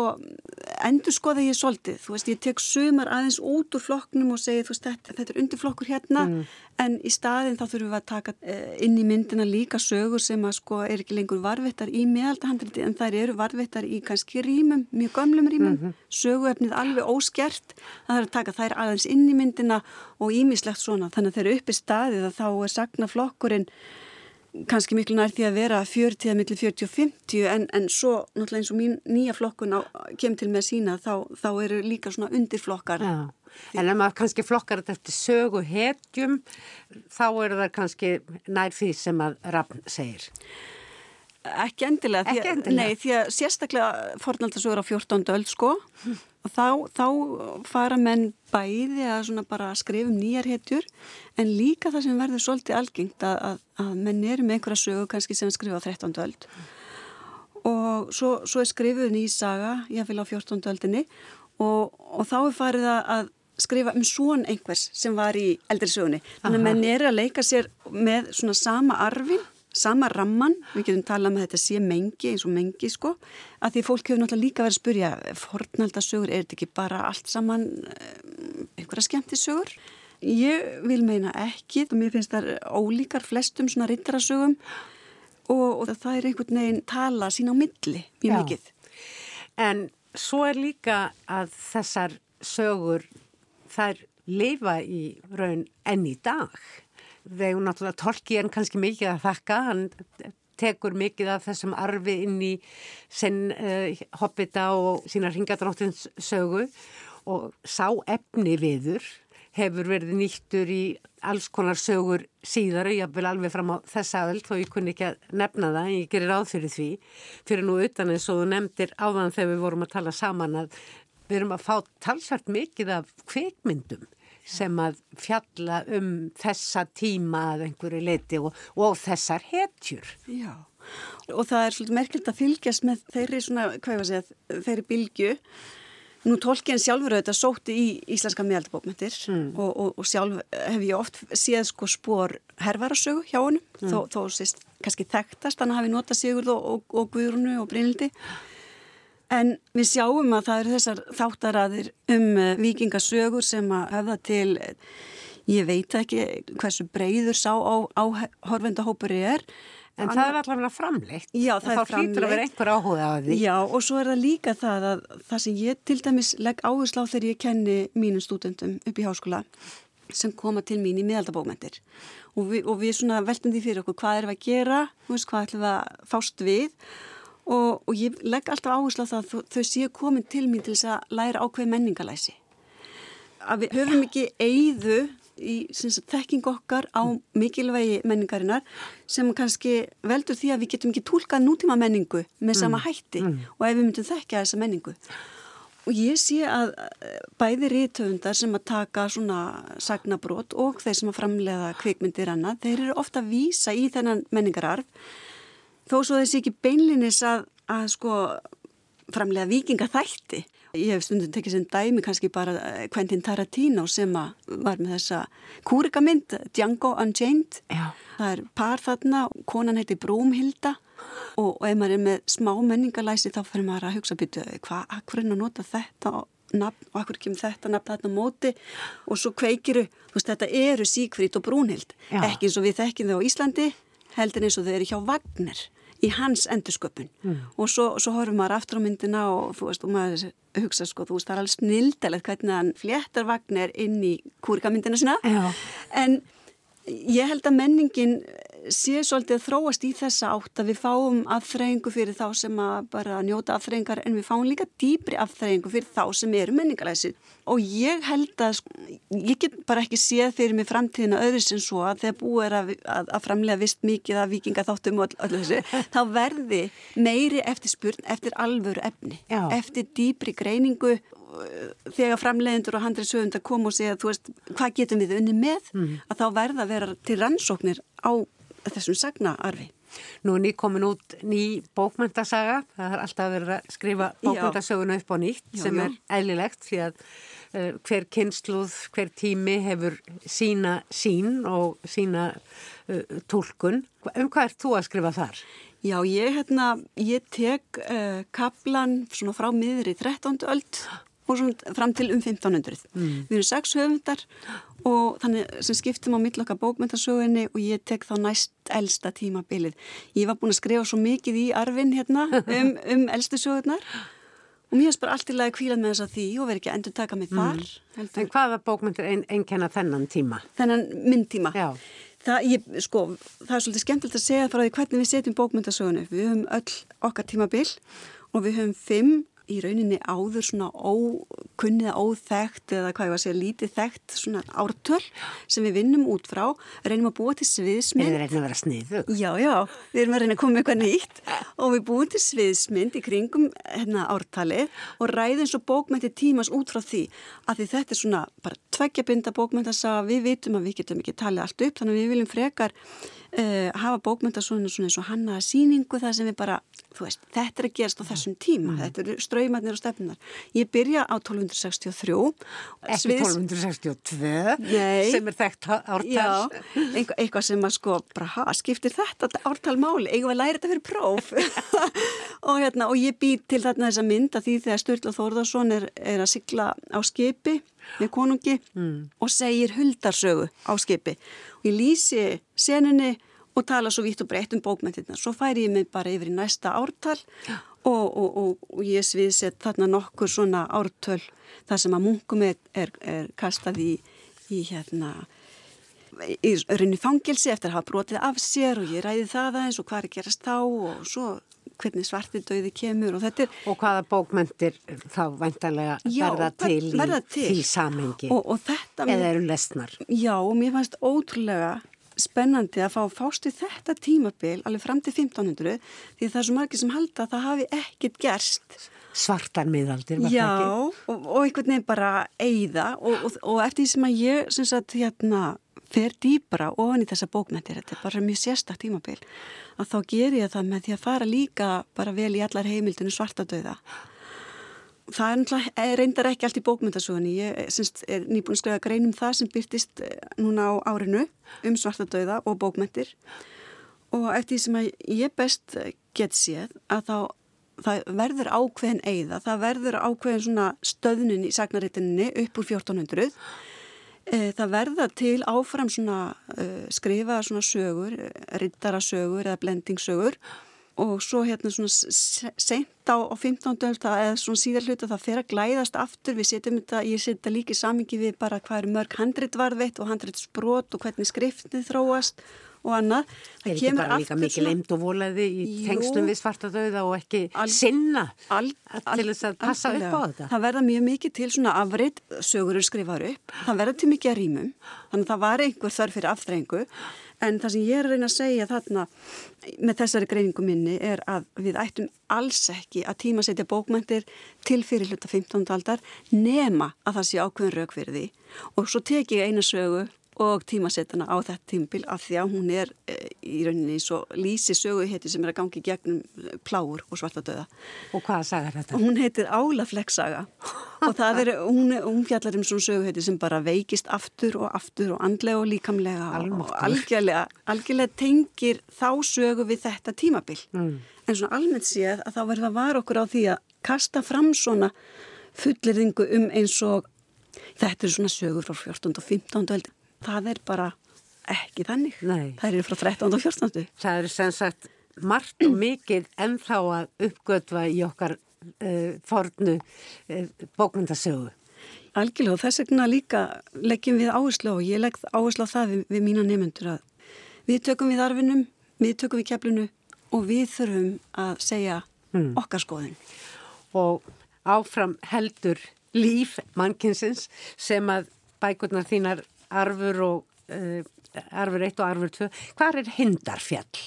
endur skoða ég svolítið, þú veist ég tek sumar aðeins út úr flokknum og segi þú veist þetta, þetta er undirflokkur hérna mm. en í staðin þá þurfum við að taka eh, inn í myndina líka sögur sem að sko er ekki lengur varvittar í meðaldahandriti en þær eru varvittar í kannski rýmum, mjög gömlum rýmum, mm -hmm. söguefnið alveg óskert, það er að taka þær aðeins inn í myndina og ímislegt svona þannig að þeir eru upp í staðið að þá er sagna flokkurinn kannski miklu nær því að vera 40 eða millir 40 og 50 en, en svo náttúrulega eins og mín nýja flokkun kem til með sína þá, þá eru líka svona undirflokkar ja. En ef maður kannski flokkar þetta eftir sögu hetjum þá eru það kannski nær því sem að Raffn segir Ekki endilega, Ekki því, endilega. Nei, því að sérstaklega fornaldasögur á 14. öll sko og þá, þá fara menn bæði að svona bara skrifa um nýjar hetjur en líka það sem verður svolítið algengt að, að, að menn eru með einhverja sögu kannski sem skrifa á 13. öll og svo, svo er skrifuð ný saga, ég vil á 14. öldinni og, og þá er farið að skrifa um svon einhvers sem var í eldri sögunni. Þannig að menn eru að leika sér með svona sama arfin sama ramman, við getum talað með um þetta sé mengi eins og mengi sko að því fólk hefur náttúrulega líka verið að spurja fornaldasögur, er þetta ekki bara allt saman eh, einhverja skemmtisögur? Ég vil meina ekki og mér finnst það ólíkar flestum svona rittarasögum og, og það er einhvern veginn tala sín á milli mjög Já. mikið. En svo er líka að þessar sögur þær lifa í raun enn í dag þegar náttúrulega tolki en kannski mikið að þakka, hann tekur mikið af þessum arfi inn í sinn uh, hobbita og sína ringadráttins sögu. Og sá efni viður hefur verið nýttur í alls konar sögur síðar og ég vil alveg fram á þessa öll þó ég kunni ekki að nefna það en ég gerir áð fyrir því. Fyrir nú utan eins og þú nefndir áðan þegar við vorum að tala saman að við erum að fá talsvært mikið af kveikmyndum sem að fjalla um þessa tíma að einhverju leiti og, og þessar hetjur. Já, og það er svolítið merkilegt að fylgjast með þeirri svona, hvað ég var að segja, þeirri bylgu. Nú tólkinn sjálfur auðvitað sóti í íslenska meðaldabókmyndir mm. og, og, og sjálf hef ég oft séð sko spór hervarasögu hjá honum, mm. þó, þó sést kannski þekktast, hann hafi notað Sigurð og Guðrunu og Brynildi. En við sjáum að það eru þessar þáttaraðir um eh, vikingasögur sem að hafa til, ég veit ekki hversu breyður sá á, á horfendahópuri er. En Anna, það er allavega framleitt. Já, það er framleitt. Þá hlýtur að vera einhver áhuga á því. Já, og svo er það líka það að það sem ég til dæmis legg áherslu á þegar ég kenni mínum stúdendum upp í háskóla sem koma til mín í miðaldabókmentir. Og við, og við veltum því fyrir okkur hvað er við að gera, hvað ætlum við að fást við og, og ég legg alltaf áherslu á það að þau séu komin til mín til þess að læra ákveð menningalæsi. Að við höfum ekki eigðu í þekking okkar á mikilvægi menningarinnar sem kannski veldur því að við getum ekki tólkað nútíma menningu með sama mm. hætti mm. og ef við myndum þekka þessa menningu. Og ég sé að bæði rítöfundar sem að taka svona sagnabrót og þeir sem að framlega kvikmyndir annað, þeir eru ofta að vísa í þennan menningararf þó svo þessi ekki beinlinis að, að sko framlega vikinga þætti. Ég hef stundum tekið sem dæmi kannski bara eh, Quentin Tarantino sem var með þessa kúrikamynd Django Unchained. Já. Það er par þarna, konan heiti Brúmhilda og, og ef maður er með smá menningalæsi þá fyrir maður að hugsa býtu hvað, hvað er að nota þetta nafn og hvað kemur þetta nafn þarna móti og svo kveikiru, þú veist þetta eru Síkfrít og Brúnhild, Já. ekki eins og við þekkjum þau á Íslandi heldur eins og þau eru hjá Vagner í hans endursköpun mm. og svo, svo horfum maður aftur á myndina og þú veist og maður hugsa sko þú veist það er alveg snildalegt hvernig hann fléttar Vagner inn í kúrikamyndina sinna Já. en ég held að menningin sé svolítið að þróast í þessa átt að við fáum aðþreyingu fyrir þá sem að bara njóta aðþreyingar en við fáum líka dýbri aðþreyingu fyrir þá sem eru menningalæsið og ég held að ég get bara ekki séð fyrir mig framtíðina öðru sem svo að þegar búið er að, að, að framlega vist mikið af vikingaþáttum og öllu þessu þá verði meiri eftir spurn eftir alvöru efni, Já. eftir dýbri greiningu þegar framleiðendur og handrið sögundar kom og segja þú veist, hvað getum við unni með mm. að þá verða að vera til rannsóknir á þessum sagnaarfi. Nú er ný komin út ný bókmyndasaga, það er alltaf verið að skrifa bókmyndasöguna upp á nýtt já, sem já. er eðlilegt því að uh, hver kynsluð, hver tími hefur sína sín og sína uh, tólkun. Um hvað ert þú að skrifa þar? Já, ég, hérna, ég tek uh, kaplan frá miður í 13. öld og svona fram til um 1500. Mm. Við erum sex höfundar og þannig sem skiptum á millokka bókmyndasögunni og ég tek þá næst elsta tímabilið. Ég var búin að skrifa svo mikið í arfin hérna um, um elstu sögurnar og mér finnst bara allt í lagi kvílað með þess að því og verið ekki að endur taka mig þar. Mm. En hvaða bókmyndir ein, einkenna þennan tíma? Þennan minn tíma? Já. Það, ég, sko, það er svolítið skemmtilegt að segja frá því hvernig við setjum bókmyndasögunni. Við höfum öll okkar tímabil og við höfum fimm í rauninni áður svona ókunnið óþægt eða hvað ég var að segja lítið þægt svona ártöl sem við vinnum út frá, reynum að búa til sviðsmynd. Það reynið að vera sniðu? Já, já, við erum að reyna að koma með eitthvað nýtt og við búum til sviðsmynd í kringum hérna ártalið og ræðum svo bókmyndi tímas út frá því að því þetta er svona bara tveggjabinda bókmynd að við vitum að við getum ekki talið allt upp þannig að við viljum frekar uh, hafa bókmynda svona, eins og hannaða síningu það sem við bara, þú veist, þetta er að gerast á þessum tíma, mm. þetta eru ströymarnir og stefnunar. Ég byrja á 1263 Ekki Sviðs... 1262 Nei. sem er þekkt ártal. Já, einhvað, eitthvað sem að sko bara, ha, skiptir þetta ártal máli? Eigum að læra þetta fyrir próf? Og, hérna, og ég bý til þarna þessa mynd að því þegar Sturla Þórðarsson er, er að sigla á skipi með konungi mm. og segir huldarsögu á skipi. Og ég lýsi senunni og tala svo vitt og breytt um bókmyndirna svo færi ég mig bara yfir í næsta ártal og, og, og, og ég sviðsett þarna nokkur svona ártöl þar sem að munkum er, er, er kastað í, í hérna í raunni fangilsi eftir að hafa brotið af sér og ég ræði það aðeins og hvað er gerast þá og svo hvernig svartir döiði kemur og þetta er... Og hvaða bókmyndir þá væntanlega Já, verða til í verða til. því samengi og, og eða eru lesnar. Já, og mér fannst ótrúlega spennandi að fá fástu þetta tímabil alveg fram til 1500 því það er svo margir sem halda að það hafi ekkit gerst. Svartar miðaldir, var Já, og, og einhvern veginn bara eigða og, og, og eftir því sem að ég sem sagt hérna fer dýbra ofan í þessa bókmyndir, þetta er bara mjög sérstak tímabil, að þá ger ég það með því að fara líka bara vel í allar heimildinu svartadauða. Það er reyndar ekki allt í bókmyndasugunni, ég syns, er nýbúin að skrifa greinum það sem byrtist eh, núna á árinu um svartadauða og bókmyndir og eftir því sem ég best get séð að þá verður ákveðin eigða, það verður ákveðin svona stöðnin í sagnaritinni upp úr 1400 Eh, það verða til áfram svona uh, skrifaða svona sögur, rittarasögur eða blendingssögur og svo hérna svona sent á, á 15. ölda eða svona síðar hluta það fer að glæðast aftur, við setjum þetta, ég setja þetta líka í samingi við bara hvað eru mörg handritvarðveitt og handritsbrot og hvernig skriftið þróast og annað. Það er ekki bara líka mikið leimt og volaði í Jú, tengslum við svartadauða og ekki al, sinna al, al, til þess að passa upp á þetta. Það verða mjög mikið til svona afreitt sögurur skrifaður upp, það verða til mikið að rýmum, þannig að það var einhver þörf fyrir aftrengu en það sem ég er að reyna að segja þarna með þessari greiningu minni er að við ættum alls ekki að tíma setja bókmæntir til fyrir hluta 15. aldar nema að það sé ákveðin rauk fyrir því og svo tek ég eina sögu og tímasettana á þetta tímbil af því að hún er e, í rauninni svo lísi söguhetti sem er að gangi gegnum pláur og svartadöða. Og hvaða saga er þetta? Hún heitir Álafleggsaga og það er, hún, hún fjallar um svona söguhetti sem bara veikist aftur og aftur og andlega og líkamlega Almáttur. og algjörlega, algjörlega tengir þá sögu við þetta tímabil. Mm. En svona almennt séð að þá verður það var okkur á því að kasta fram svona fullirðingu um eins og þetta er svona sögur frá 14. og 15. veldi það er bara ekki þannig. Nei. Það eru frá 13. og 14. Það eru sem sagt margt og mikið ennþá að uppgötva í okkar uh, fornu uh, bókmyndasögu. Algjörlega og þess vegna líka leggjum við áherslu og ég legg áherslu á það við, við mína nefnendur að við tökum við arfinum, við tökum við keflinu og við þurfum að segja mm. okkar skoðin. Og áfram heldur líf mannkinsins sem að bækurnar þínar arfur og uh, arfur 1 og arfur 2. Hvað er hindarfjall?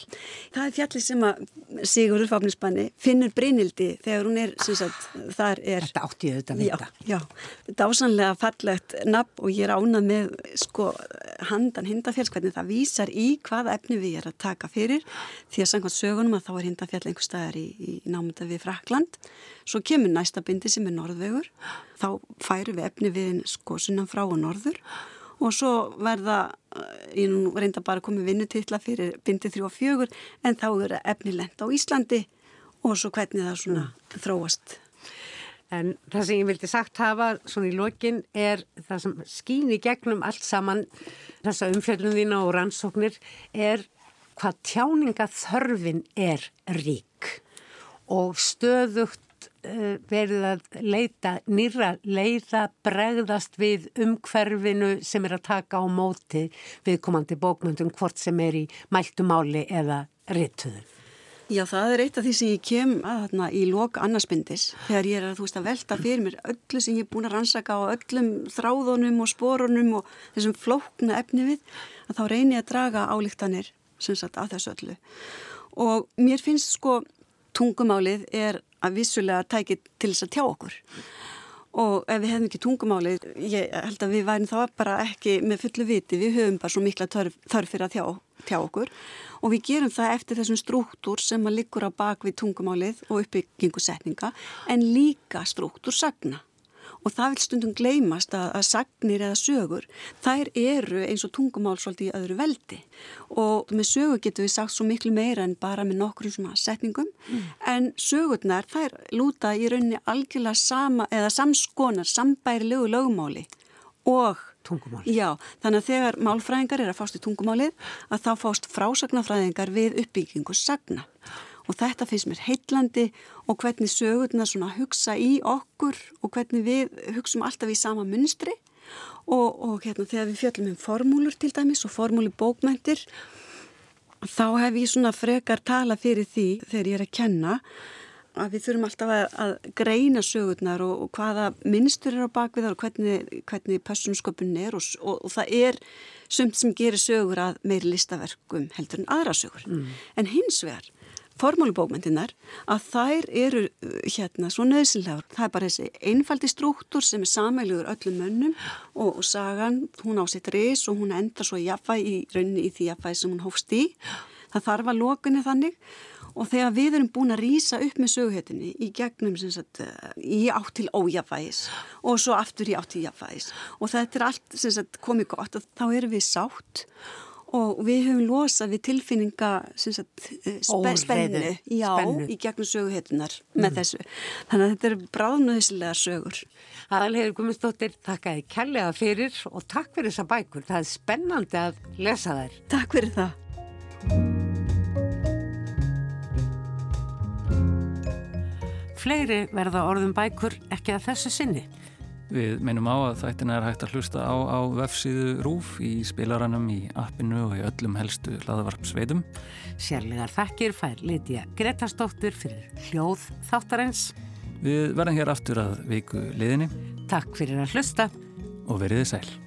Það er fjalli sem að Sigurður Fáfnisbanni finnur Brynildi þegar hún er, sem sagt, þar er... Þetta átti ég auðvitað að vita. Já, já, dásanlega fallegt nafn og ég er ánað með, sko, handan hindarfjalls, hvernig það vísar í hvaða efni við erum að taka fyrir því að samkvæmt sögunum að þá er hindarfjall einhver staðar í, í námynda við Frakland. Svo kemur næsta bindi sem er norðvegur, þá færu við efni við, sko, sunnan frá og norður og svo verða, eh, ég nú reynda bara að koma vinnutitla fyrir bindi 3 og 4 en þá eru efnilend á Íslandi og svo hvernig það svona mm. þróast. En það sem ég vildi sagt hafa svona í lokin er það sem skýn í gegnum allt saman þessa umfjöldum þína og rannsóknir er hvað tjáninga þörfin er rík og stöðugt verið að leita nýra leiða bregðast við umhverfinu sem er að taka á móti viðkomandi bókmyndum hvort sem er í mæltumáli eða rittuðum. Já, það er eitt af því sem ég kem að þarna í lok annarsbyndis þegar ég er að, veist, að velta fyrir mér öllu sem ég er búin að rannsaka á öllum þráðunum og sporunum og þessum flókna efni við að þá reynir ég að draga álíktanir sem sagt að þessu öllu og mér finnst sko tungumálið er að vissulega tæki til þess að tjá okkur. Og ef við hefðum ekki tungumálið ég held að við værim þá bara ekki með fullu viti, við höfum bara svo mikla þörf, þörf fyrir að tjá, tjá okkur. Og við gerum það eftir þessum struktúr sem að liggur á bak við tungumálið og uppbyggingu setninga en líka struktúr sagna og það vil stundum gleymast að, að sagnir eða sögur, þær eru eins og tungumál svolítið í öðru veldi og með sögur getur við sagt svo miklu meira en bara með nokkrum svona setningum mm. en sögurnar þær lúta í rauninni algjörlega sama eða samskonar, sambærilegu lögumáli og Tungumál. Já, þannig að þegar málfræðingar er að fást í tungumálið að þá fást frásagnafræðingar við uppbyggingu sagna og þetta finnst mér heitlandi og hvernig sögurna svona hugsa í okkur og hvernig við hugsum alltaf í sama munstri og, og hérna þegar við fjöllum um formúlur til dæmis og formúlubókmæntir þá hef ég svona frekar tala fyrir því þegar ég er að kenna að við þurfum alltaf að, að greina sögurnar og, og hvaða minnstur er á bakviðar og hvernig, hvernig persónsköpun er og, og, og það er sumt sem gerir sögur að meiri listaverkum heldur en aðra sögur. Mm. En hins vegar, formúlubókmyndinar, að þær eru hérna svo nöðsynlegur. Það er bara þessi einfaldi struktúr sem er samælugur öllum mönnum og sagan, hún á sitt ris og hún endar svo jafnvæg í rauninni í því jafnvæg sem hún hófst í. Það þarf að lokunni þannig og þegar við erum búin að rýsa upp með söguhetinni í gegnum sagt, eh, í átt til ójafæðis og svo aftur í átt til jafæðis og þetta er allt sagt, komið gott og þá erum við sátt og við höfum losað við tilfinninga sagt, eh, spe, spennu, já, spennu. í gegnum söguhetinnar mm. með þessu. Þannig að þetta er bráðnöðislega sögur. Aðalhegur Guðmundsdóttir, takk að þið kellega fyrir og takk fyrir þessa bækur, það er spennandi að lesa þær. Takk fyrir það. Fleiri verða orðum bækur ekki að þessu sinni. Við meinum á að þættina er hægt að hlusta á, á vefsíðu RÚF í spilaranum, í appinu og í öllum helstu hlaðavarpsveitum. Sérlegar þakkir fær Lítiða Gretarsdóttir fyrir hljóð þáttarins. Við verðum hér aftur að viku liðinni. Takk fyrir að hlusta. Og veriði sæl.